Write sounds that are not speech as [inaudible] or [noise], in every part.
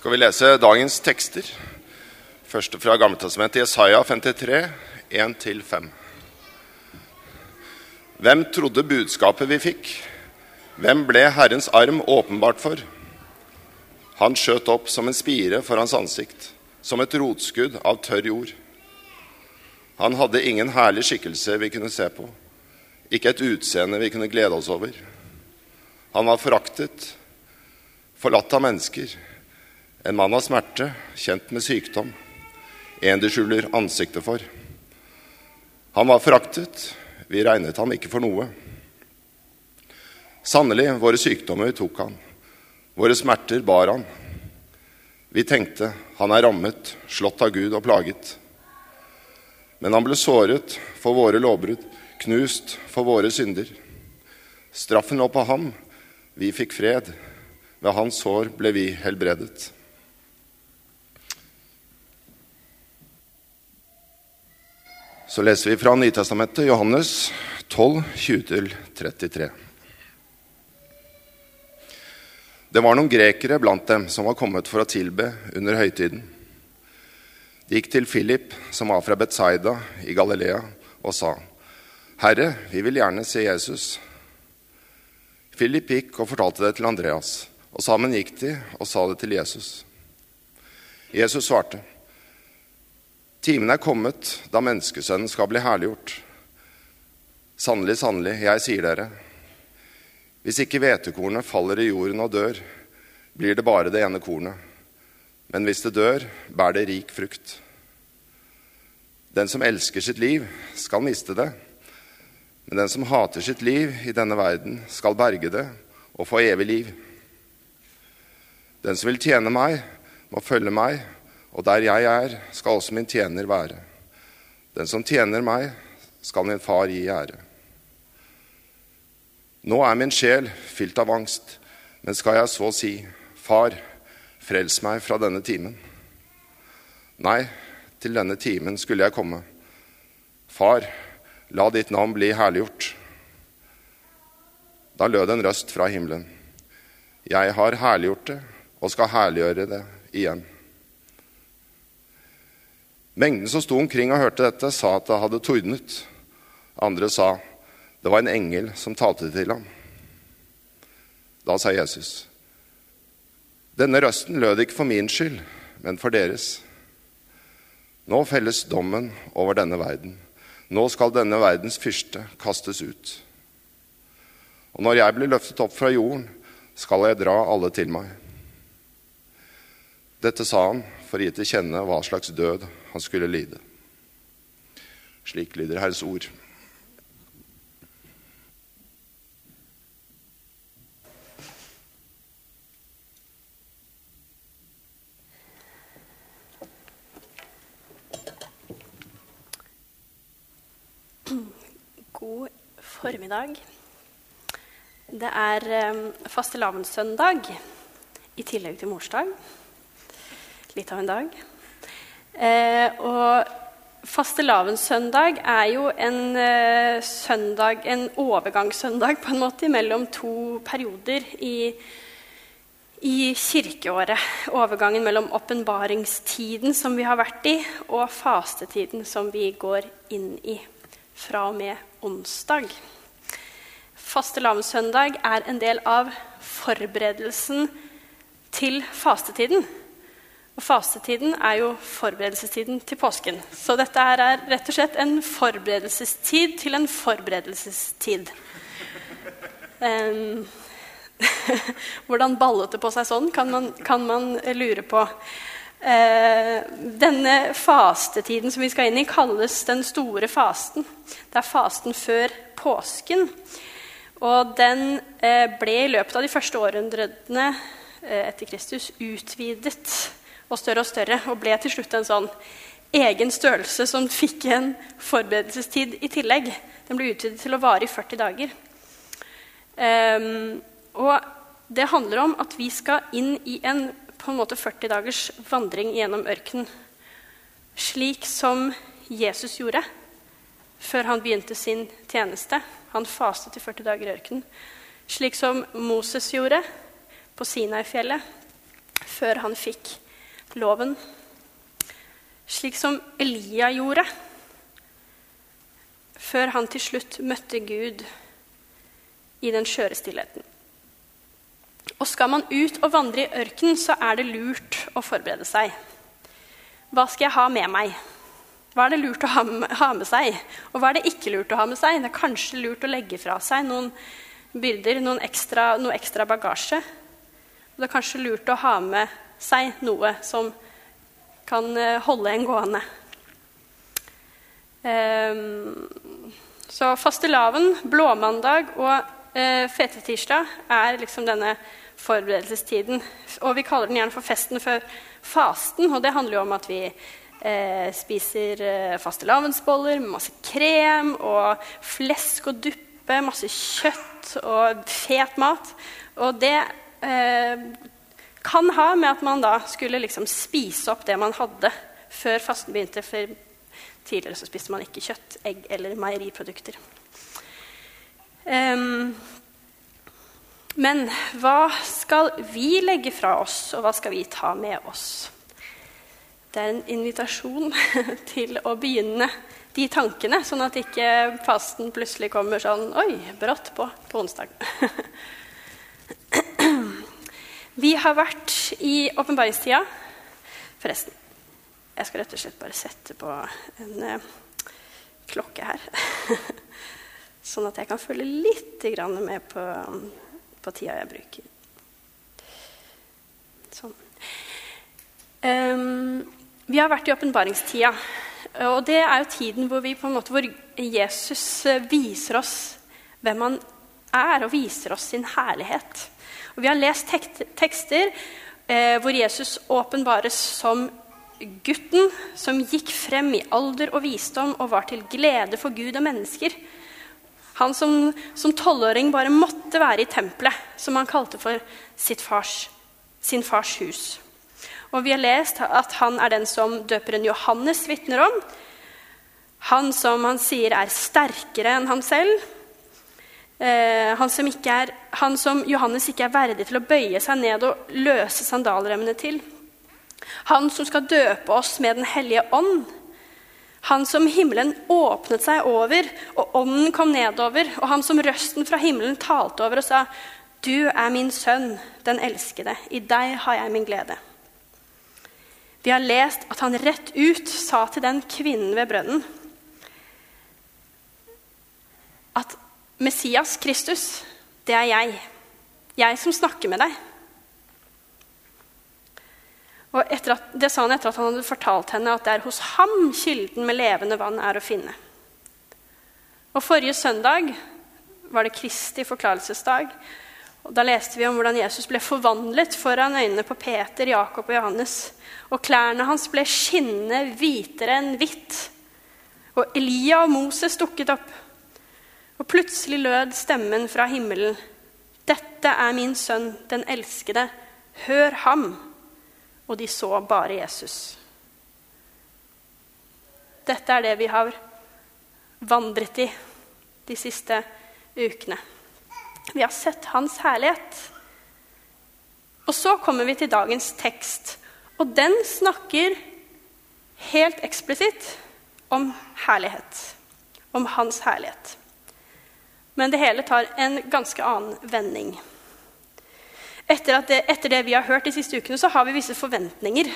skal vi lese dagens tekster. Første fra Gammeltestamentet, Jesaja 53, 1-5. Hvem trodde budskapet vi fikk? Hvem ble Herrens arm åpenbart for? Han skjøt opp som en spire for hans ansikt, som et rotskudd av tørr jord. Han hadde ingen herlig skikkelse vi kunne se på, ikke et utseende vi kunne glede oss over. Han var foraktet, forlatt av mennesker, en mann av smerte, kjent med sykdom, en de skjuler ansiktet for. Han var foraktet, vi regnet ham ikke for noe. Sannelig, våre sykdommer tok han, våre smerter bar han. Vi tenkte, han er rammet, slått av Gud og plaget. Men han ble såret for våre lovbrudd, knust for våre synder. Straffen lå på ham, vi fikk fred. Ved hans sår ble vi helbredet. Så leser vi fra Nytestamentet, Johannes 12, 20-33. Det var noen grekere blant dem som var kommet for å tilbe under høytiden. De gikk til Philip, som var fra Betzaida i Galilea, og sa, 'Herre, vi vil gjerne se Jesus.' Philip gikk og fortalte det til Andreas, og sammen gikk de og sa det til Jesus. Jesus svarte, 'Timen er kommet da menneskesønnen skal bli herliggjort.' Sannelig, sannelig, jeg sier dere, hvis ikke hvetekornet faller i jorden og dør, blir det bare det ene kornet. Men hvis det dør, bærer det rik frukt. Den som elsker sitt liv, skal miste det. Men den som hater sitt liv i denne verden, skal berge det og få evig liv. Den som vil tjene meg, må følge meg, og der jeg er, skal også min tjener være. Den som tjener meg, skal min far gi ære. Nå er min sjel fylt av angst, men skal jeg så si, Far, frels meg fra denne timen? Nei, til denne timen skulle jeg komme. Far, la ditt navn bli herliggjort. Da lød en røst fra himmelen. Jeg har herliggjort det og skal herliggjøre det igjen. Mengden som sto omkring og hørte dette, sa at det hadde tordnet. Andre sa det var en engel som talte til ham. Da sa Jesus, denne røsten lød ikke for min skyld, men for deres. Nå felles dommen over denne verden. Nå skal denne verdens fyrste kastes ut. Og når jeg blir løftet opp fra jorden, skal jeg dra alle til meg. Dette sa han for å gi til kjenne hva slags død han skulle lide. Slik lyder Herres ord. God formiddag. Det er um, fastelavnssøndag i tillegg til morsdag. Litt av en dag. Eh, og fastelavnssøndag er jo en eh, søndag, en overgangssøndag på en måte mellom to perioder i, i kirkeåret. Overgangen mellom åpenbaringstiden som vi har vært i, og fastetiden som vi går inn i fra og med onsdag. Fastelavnssøndag er en del av forberedelsen til fastetiden. Og fastetiden er jo forberedelsestiden til påsken. Så dette er rett og slett en forberedelsestid til en forberedelsestid. Um, [laughs] hvordan ballet det på seg sånn, kan man, kan man lure på. Uh, denne fastetiden som vi skal inn i, kalles den store fasten. Det er fasten før påsken. Og den uh, ble i løpet av de første århundrene uh, etter Kristus utvidet og større og større, og ble til slutt en sånn egen størrelse som fikk en forberedelsestid i tillegg. Den ble utvidet til å vare i 40 dager. Um, og det handler om at vi skal inn i en på en måte 40 dagers vandring gjennom ørkenen. Slik som Jesus gjorde før han begynte sin tjeneste. Han fastet i 40 dager i ørkenen. Slik som Moses gjorde på Sinai-fjellet før han fikk loven. Slik som Elia gjorde før han til slutt møtte Gud i den skjøre stillheten. Og skal man ut og vandre i ørkenen, så er det lurt å forberede seg. Hva skal jeg ha med meg? Hva er det lurt å ha med seg? Og hva er det ikke lurt å ha med seg? Det er kanskje lurt å legge fra seg noen byrder, noen ekstra, noe ekstra bagasje. Og det er kanskje lurt å ha med seg noe som kan eh, holde en gående. Um, så fastelavn, blåmandag og eh, fetetirsdag er liksom denne forberedelsestiden. Og vi kaller den gjerne for festen før fasten. Og det handler jo om at vi eh, spiser eh, fastelavnsboller med masse krem og flesk og duppe, masse kjøtt og fet mat. Og det eh, kan ha med at man da skulle liksom spise opp det man hadde før fasten begynte. For tidligere så spiste man ikke kjøtt, egg eller meieriprodukter. Um, men hva skal vi legge fra oss, og hva skal vi ta med oss? Det er en invitasjon [laughs] til å begynne de tankene, sånn at ikke fasten plutselig kommer sånn Oi, brått på på onsdag. [laughs] Vi har vært i åpenbaringstida. Forresten, jeg skal rett og slett bare sette på en uh, klokke her. [laughs] sånn at jeg kan følge litt med på på tida jeg bruker. Sånn. Um, vi har vært i åpenbaringstida. Og det er jo tiden hvor, måte, hvor Jesus eh, viser oss hvem han er, og viser oss sin herlighet. Og vi har lest tek tekster eh, hvor Jesus åpenbares som gutten som gikk frem i alder og visdom og var til glede for Gud og mennesker. Han som tolvåring bare måtte være i tempelet, som han kalte for fars, sin fars hus. Og vi har lest at han er den som døperen Johannes vitner om. Han som han sier er sterkere enn han selv. Eh, han, som er, han som Johannes ikke er verdig til å bøye seg ned og løse sandalremmene til. Han som skal døpe oss med Den hellige ånd han som himmelen åpnet seg over, og ånden kom nedover, og han som røsten fra himmelen talte over og sa, 'Du er min sønn, den elskede. I deg har jeg min glede.' Vi har lest at han rett ut sa til den kvinnen ved brønnen at Messias, Kristus, det er jeg. Jeg som snakker med deg. Og at, Det sa han etter at han hadde fortalt henne at det er hos ham kilden med levende vann er å finne. Og Forrige søndag var det Kristi forklarelsesdag. Og Da leste vi om hvordan Jesus ble forvandlet foran øynene på Peter, Jakob og Johannes. Og klærne hans ble skinnende hvitere enn hvitt. Og Elia og Moses dukket opp. Og plutselig lød stemmen fra himmelen. Dette er min sønn, den elskede. Hør ham og de så bare Jesus. Dette er det vi har vandret i de siste ukene. Vi har sett hans herlighet. Og så kommer vi til dagens tekst, og den snakker helt eksplisitt om herlighet. Om hans herlighet. Men det hele tar en ganske annen vending etter, det, etter det vi har hørt de siste ukene, så har vi visse forventninger.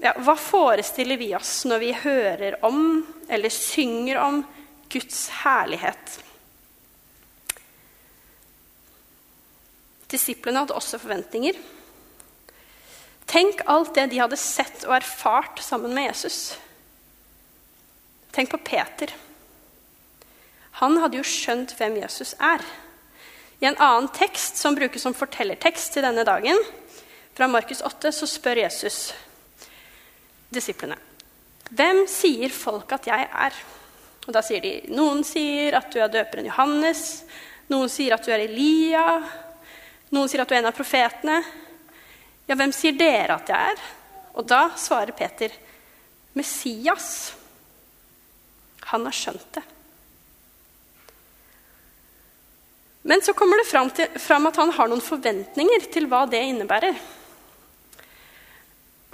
Ja, hva forestiller vi oss når vi hører om eller synger om Guds herlighet? Disiplene hadde også forventninger. Tenk alt det de hadde sett og erfart sammen med Jesus. Tenk på Peter. Han hadde jo skjønt hvem Jesus er. I en annen tekst som brukes som fortellertekst til denne dagen, fra Markus 8, så spør Jesus disiplene Hvem sier folk at jeg er? Og da sier de noen sier at du er døperen Johannes, noen sier at du er Elia, noen sier at du er en av profetene. Ja, hvem sier dere at jeg er? Og da svarer Peter Messias. Han har skjønt det. Men så kommer det fram, til, fram at han har noen forventninger til hva det innebærer.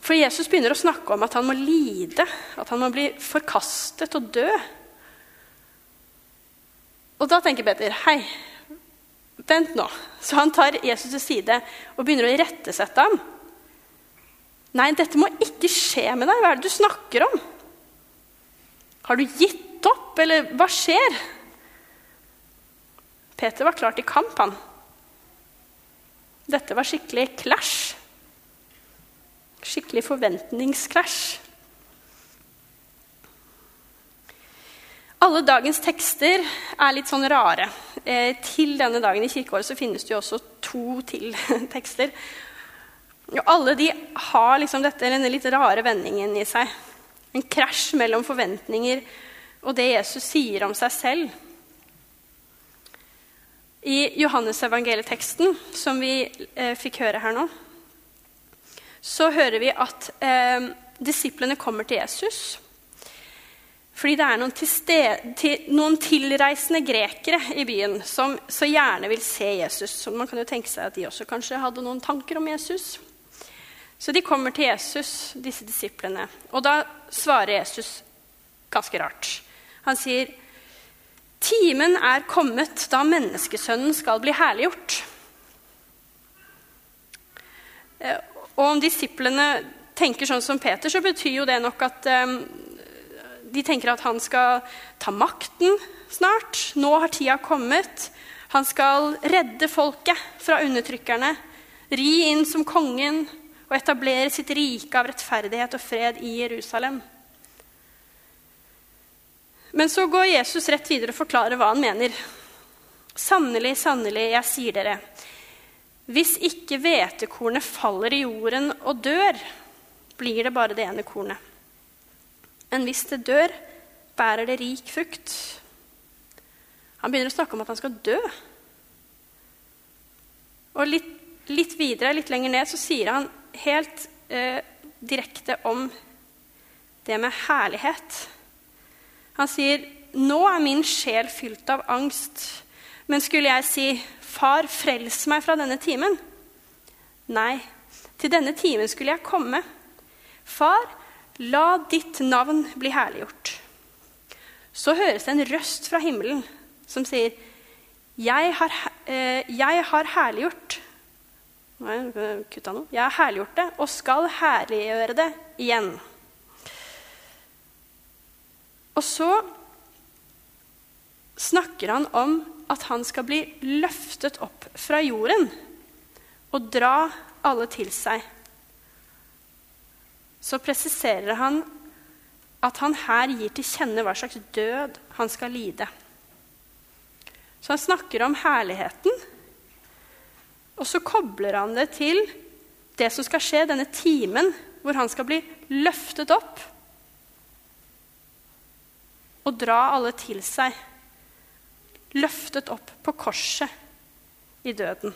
For Jesus begynner å snakke om at han må lide, at han må bli forkastet og dø. Og da tenker Peter hei, vent nå. Så han tar Jesus til side og begynner å irettesette ham. Nei, dette må ikke skje med deg. Hva er det du snakker om? Har du gitt opp, eller hva skjer? Peter var klar til kamp, han. Dette var skikkelig clash. Skikkelig forventningsclash. Alle dagens tekster er litt sånn rare. Eh, til denne dagen i kirkeåret så finnes det jo også to til [laughs] tekster. Og alle de har liksom dette, denne litt rare vendingen i seg. En krasj mellom forventninger og det Jesus sier om seg selv. I Johannes-evangelieteksten, som vi eh, fikk høre her nå, så hører vi at eh, disiplene kommer til Jesus. Fordi det er noen, til, noen, tilreisende grekere i byen som så gjerne vil se Jesus. Så man kan jo tenke seg at de også kanskje hadde noen tanker om Jesus. Så de kommer til Jesus, disse disiplene. Og da svarer Jesus ganske rart. Han sier, 'Timen er kommet da menneskesønnen skal bli herliggjort.' Eh, og om disiplene tenker sånn som Peter, så betyr jo det nok at um, de tenker at han skal ta makten snart. Nå har tida kommet. Han skal redde folket fra undertrykkerne, ri inn som kongen og etablere sitt rike av rettferdighet og fred i Jerusalem. Men så går Jesus rett videre og forklarer hva han mener. Sannelig, sannelig, jeg sier dere, hvis ikke hvetekornet faller i jorden og dør, blir det bare det ene kornet. Men hvis det dør, bærer det rik frukt. Han begynner å snakke om at han skal dø. Og litt, litt videre, litt lenger ned, så sier han helt eh, direkte om det med herlighet. Han sier, 'Nå er min sjel fylt av angst.' Men skulle jeg si, 'Far, frels meg fra denne timen'? Nei, til denne timen skulle jeg komme. Far, la ditt navn bli herliggjort. Så høres det en røst fra himmelen som sier, 'Jeg har, eh, jeg har herliggjort Nei, kutta noe. Jeg har herliggjort det og skal herliggjøre det igjen. Og så snakker han om at han skal bli løftet opp fra jorden og dra alle til seg. Så presiserer han at han her gir til kjenne hva slags død han skal lide. Så han snakker om herligheten og så kobler han det til det som skal skje denne timen hvor han skal bli løftet opp og dra alle til seg. Løftet opp på korset i døden.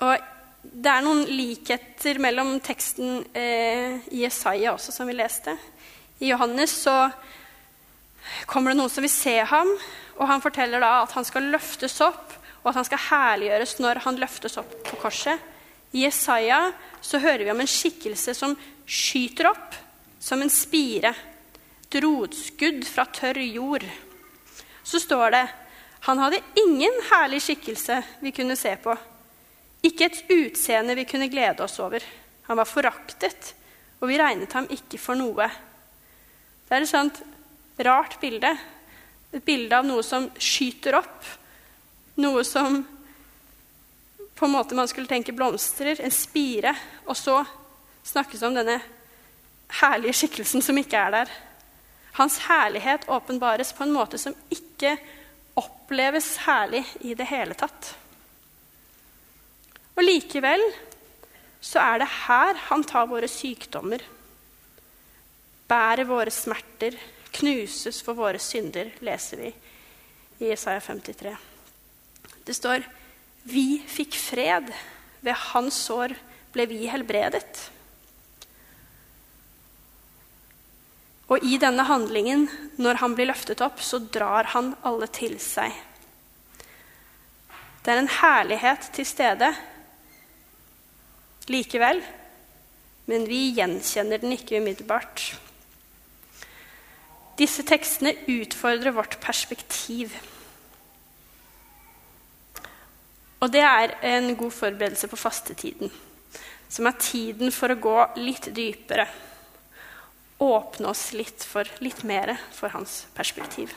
Og det er noen likheter mellom teksten eh, i Jesaja også, som vi leste. I Johannes så kommer det noen som vil se ham, og han forteller da at han skal løftes opp, og at han skal herliggjøres når han løftes opp på korset. I Jesaja så hører vi om en skikkelse som skyter opp som en spire, et rotskudd fra tørr jord. Så står det han hadde ingen herlig skikkelse vi kunne se på. Ikke et utseende vi kunne glede oss over. Han var foraktet, og vi regnet ham ikke for noe. Det er et sånt rart bilde. Et bilde av noe som skyter opp. Noe som på en måte man skulle tenke blomstrer, en spire. Og så snakkes det om denne herlige skikkelsen som ikke er der. Hans herlighet åpenbares på en måte som ikke oppleves herlig i det hele tatt. Og likevel så er det her han tar våre sykdommer, bærer våre smerter, knuses for våre synder, leser vi i Isaiah 53. Det står vi fikk fred. Ved hans sår ble vi helbredet. Og i denne handlingen, når han blir løftet opp, så drar han alle til seg. Det er en herlighet til stede likevel, men vi gjenkjenner den ikke umiddelbart. Disse tekstene utfordrer vårt perspektiv. Og det er en god forberedelse på fastetiden, som er tiden for å gå litt dypere. Åpne oss litt for litt mer for hans perspektiv.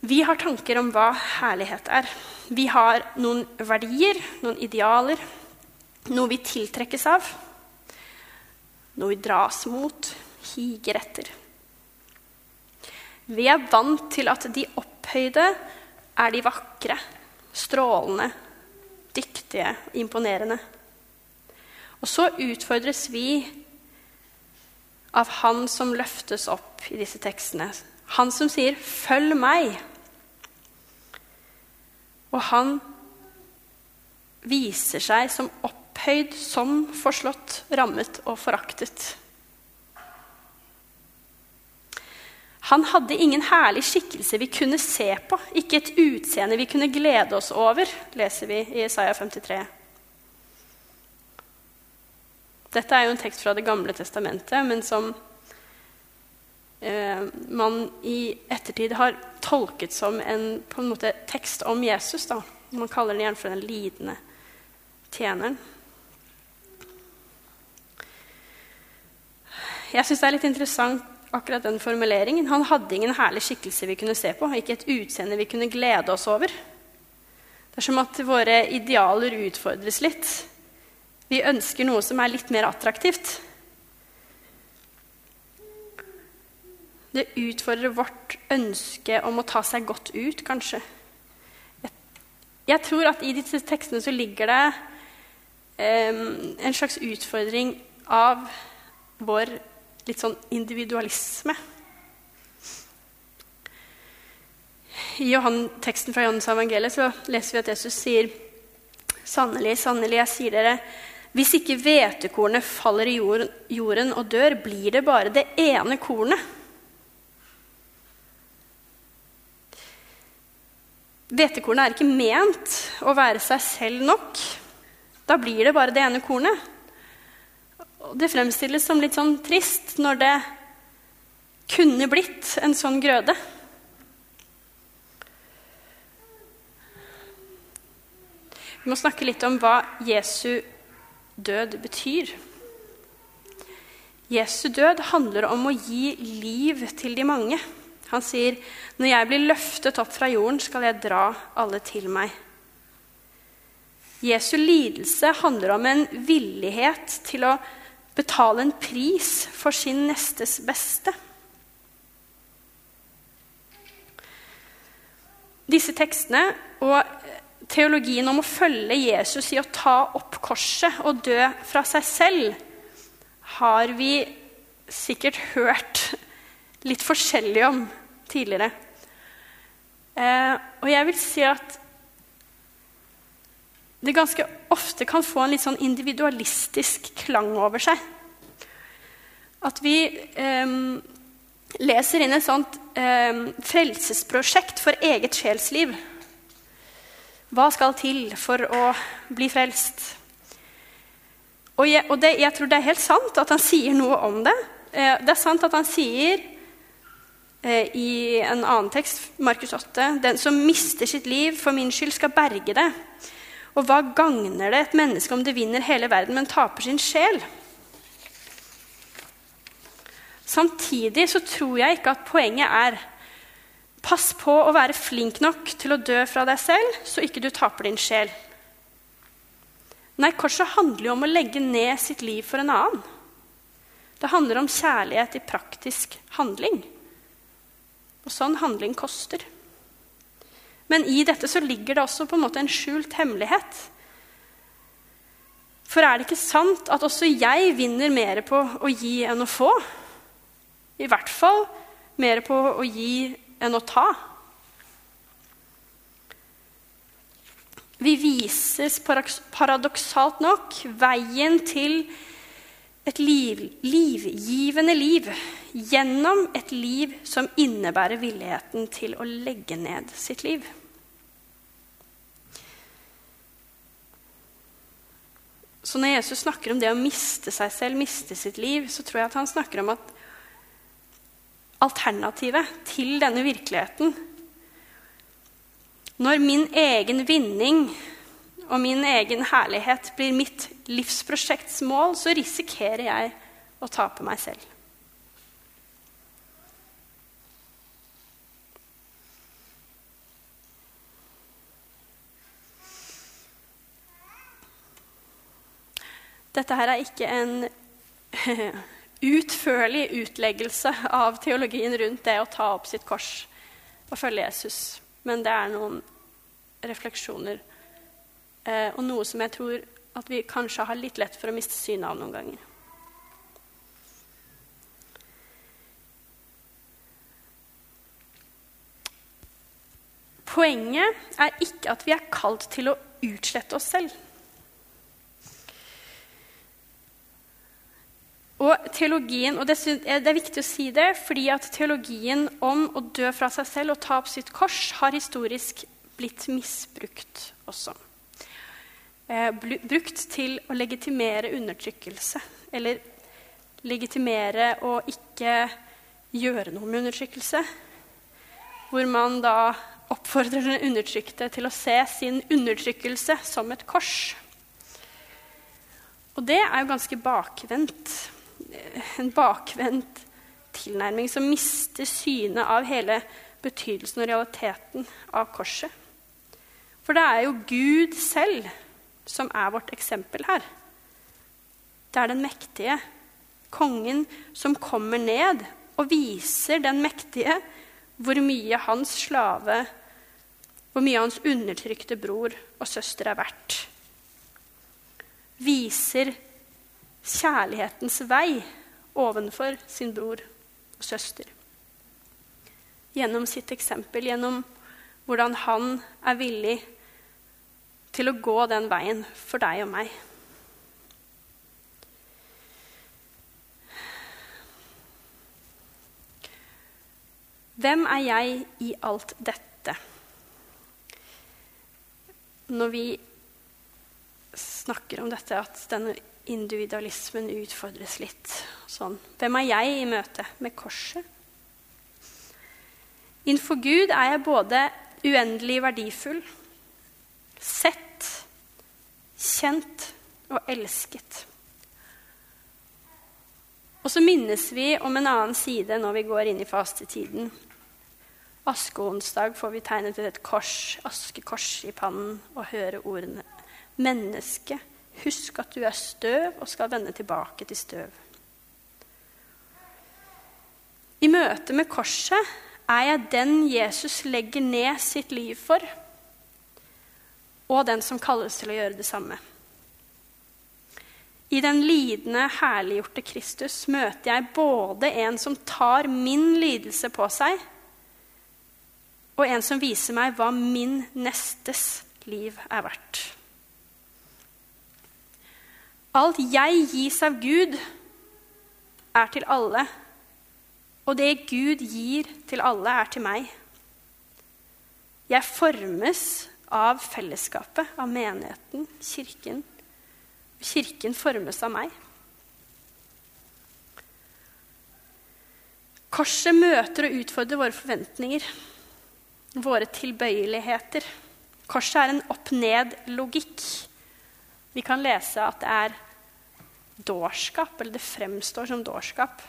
Vi har tanker om hva herlighet er. Vi har noen verdier, noen idealer, noe vi tiltrekkes av, noe vi dras mot, higer etter. Vi er vant til at de opphøyde er de vakre, strålende, dyktige, imponerende. Og så utfordres vi av han som løftes opp i disse tekstene. Han som sier 'følg meg'. Og han viser seg som opphøyd, som forslått, rammet og foraktet. Han hadde ingen herlig skikkelse vi kunne se på, ikke et utseende vi kunne glede oss over, leser vi i Isaiah 53. Dette er jo en tekst fra Det gamle testamentet, men som eh, man i ettertid har tolket som en, en måte, tekst om Jesus. Da. Man kaller den gjerne for den lidende tjeneren. Jeg syns det er litt interessant akkurat den formuleringen. Han hadde ingen herlig skikkelse vi kunne se på, ikke et utseende vi kunne glede oss over. Det er som at våre idealer utfordres litt. Vi ønsker noe som er litt mer attraktivt. Det utfordrer vårt ønske om å ta seg godt ut, kanskje. Jeg tror at i disse tekstene så ligger det um, en slags utfordring av vår litt sånn individualisme. I Johan, teksten fra Johannes evangeliet så leser vi at Jesus sier Sannelig, sannelig, jeg sier dere, hvis ikke hvetekornet faller i jorden, og dør, blir det bare det ene kornet. Hvetekornet er ikke ment å være seg selv nok. Da blir det bare det ene kornet. Det fremstilles som litt sånn trist når det kunne blitt en sånn grøde. Vi må snakke litt om hva Jesu død betyr. Jesu død handler om å gi liv til de mange. Han sier, 'Når jeg blir løftet opp fra jorden, skal jeg dra alle til meg.' Jesu lidelse handler om en villighet til å betale en pris for sin nestes beste. Disse tekstene og teologien om å følge Jesus i å ta opp korset og dø fra seg selv, har vi sikkert hørt litt forskjellig om tidligere. Eh, og jeg vil si at det ganske ofte kan få en litt sånn individualistisk klang over seg. At vi eh, leser inn et sånt eh, frelsesprosjekt for eget sjelsliv. Hva skal til for å bli frelst? Og, jeg, og det, jeg tror det er helt sant at han sier noe om det. Eh, det er sant at han sier eh, i en annen tekst, Markus 8, den som mister sitt liv for min skyld, skal berge det. Og hva gagner det et menneske om det vinner hele verden, men taper sin sjel? Samtidig så tror jeg ikke at poenget er pass på å være flink nok til å dø fra deg selv, så ikke du taper din sjel. Nei, korset handler jo om å legge ned sitt liv for en annen. Det handler om kjærlighet i praktisk handling. Og sånn handling koster. Men i dette så ligger det også på en måte en skjult hemmelighet. For er det ikke sant at også jeg vinner mer på å gi enn å få? I hvert fall mer på å gi enn å ta. Vi vises paradoksalt nok veien til et liv, livgivende liv gjennom et liv som innebærer villigheten til å legge ned sitt liv. Så når Jesus snakker om det å miste seg selv, miste sitt liv, så tror jeg at han snakker om at alternativet til denne virkeligheten Når min egen vinning og min egen herlighet blir mitt livsprosjekts mål, så risikerer jeg å tape meg selv. Dette her er ikke en [laughs] utførlig utleggelse av teologien rundt det å ta opp sitt kors og følge Jesus. Men det er noen refleksjoner eh, og noe som jeg tror at vi kanskje har litt lett for å miste synet av noen ganger. Poenget er ikke at vi er kalt til å utslette oss selv. Og teologien, og det er viktig å si det, fordi at teologien om å dø fra seg selv og ta opp sitt kors har historisk blitt misbrukt også. Eh, brukt til å legitimere undertrykkelse. Eller legitimere å ikke gjøre noe med undertrykkelse. Hvor man da oppfordrer den undertrykte til å se sin undertrykkelse som et kors. Og det er jo ganske bakvendt en bakvendt tilnærming som mister synet av hele betydelsen og realiteten av korset. For det er jo Gud selv som er vårt eksempel her. Det er den mektige, kongen, som kommer ned og viser den mektige hvor mye hans slave, hvor mye hans undertrykte bror og søster er verdt. Viser kjærlighetens vei ovenfor sin bror og søster. Gjennom sitt eksempel, gjennom hvordan han er villig til å gå den veien for deg og meg. Hvem er jeg i alt dette? Når vi snakker om dette, at denne individualismen utfordres litt. Sånn. Hvem er jeg i møte med korset? Innenfor Gud er jeg både uendelig verdifull, sett, kjent og elsket. Og så minnes vi om en annen side når vi går inn i fastetiden. Askeonsdag får vi tegnet et kors, askekors i pannen, og høre ordene 'menneske', Husk at du er støv og skal vende tilbake til støv. I møte med korset er jeg den Jesus legger ned sitt liv for, og den som kalles til å gjøre det samme. I den lidende, herliggjorte Kristus møter jeg både en som tar min lidelse på seg, og en som viser meg hva min nestes liv er verdt. Alt jeg gis av Gud, er til alle. Og det Gud gir til alle, er til meg. Jeg formes av fellesskapet, av menigheten, kirken. Kirken formes av meg. Korset møter og utfordrer våre forventninger, våre tilbøyeligheter. Korset er en opp-ned-logikk. Vi kan lese at det er dårskap, eller det fremstår som dårskap.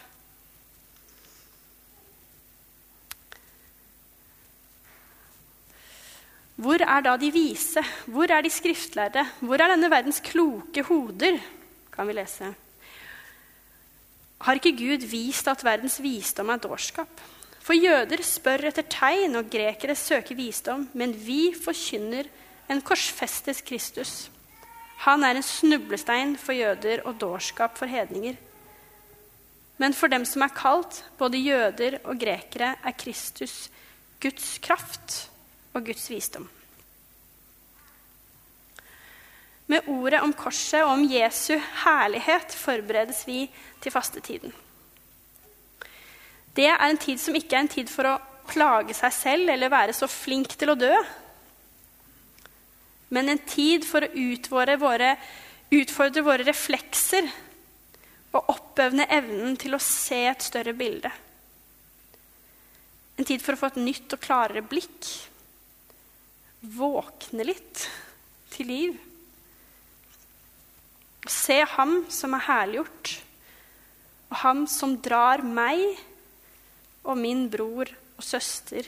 Hvor er da de vise? Hvor er de skriftlærde? Hvor er denne verdens kloke hoder? kan vi lese. Har ikke Gud vist at verdens visdom er dårskap? For jøder spør etter tegn, og grekere søker visdom, men vi forkynner en korsfestes Kristus han er en snublestein for jøder og dårskap for hedninger. Men for dem som er kalt, både jøder og grekere, er Kristus Guds kraft og Guds visdom. Med ordet om korset og om Jesu herlighet forberedes vi til fastetiden. Det er en tid som ikke er en tid for å plage seg selv eller være så flink til å dø, men en tid for å våre, utfordre våre reflekser og oppøvne evnen til å se et større bilde. En tid for å få et nytt og klarere blikk. Våkne litt til liv. Se ham som er herliggjort, og ham som drar meg og min bror og søster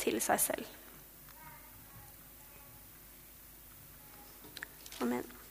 til seg selv. Amen.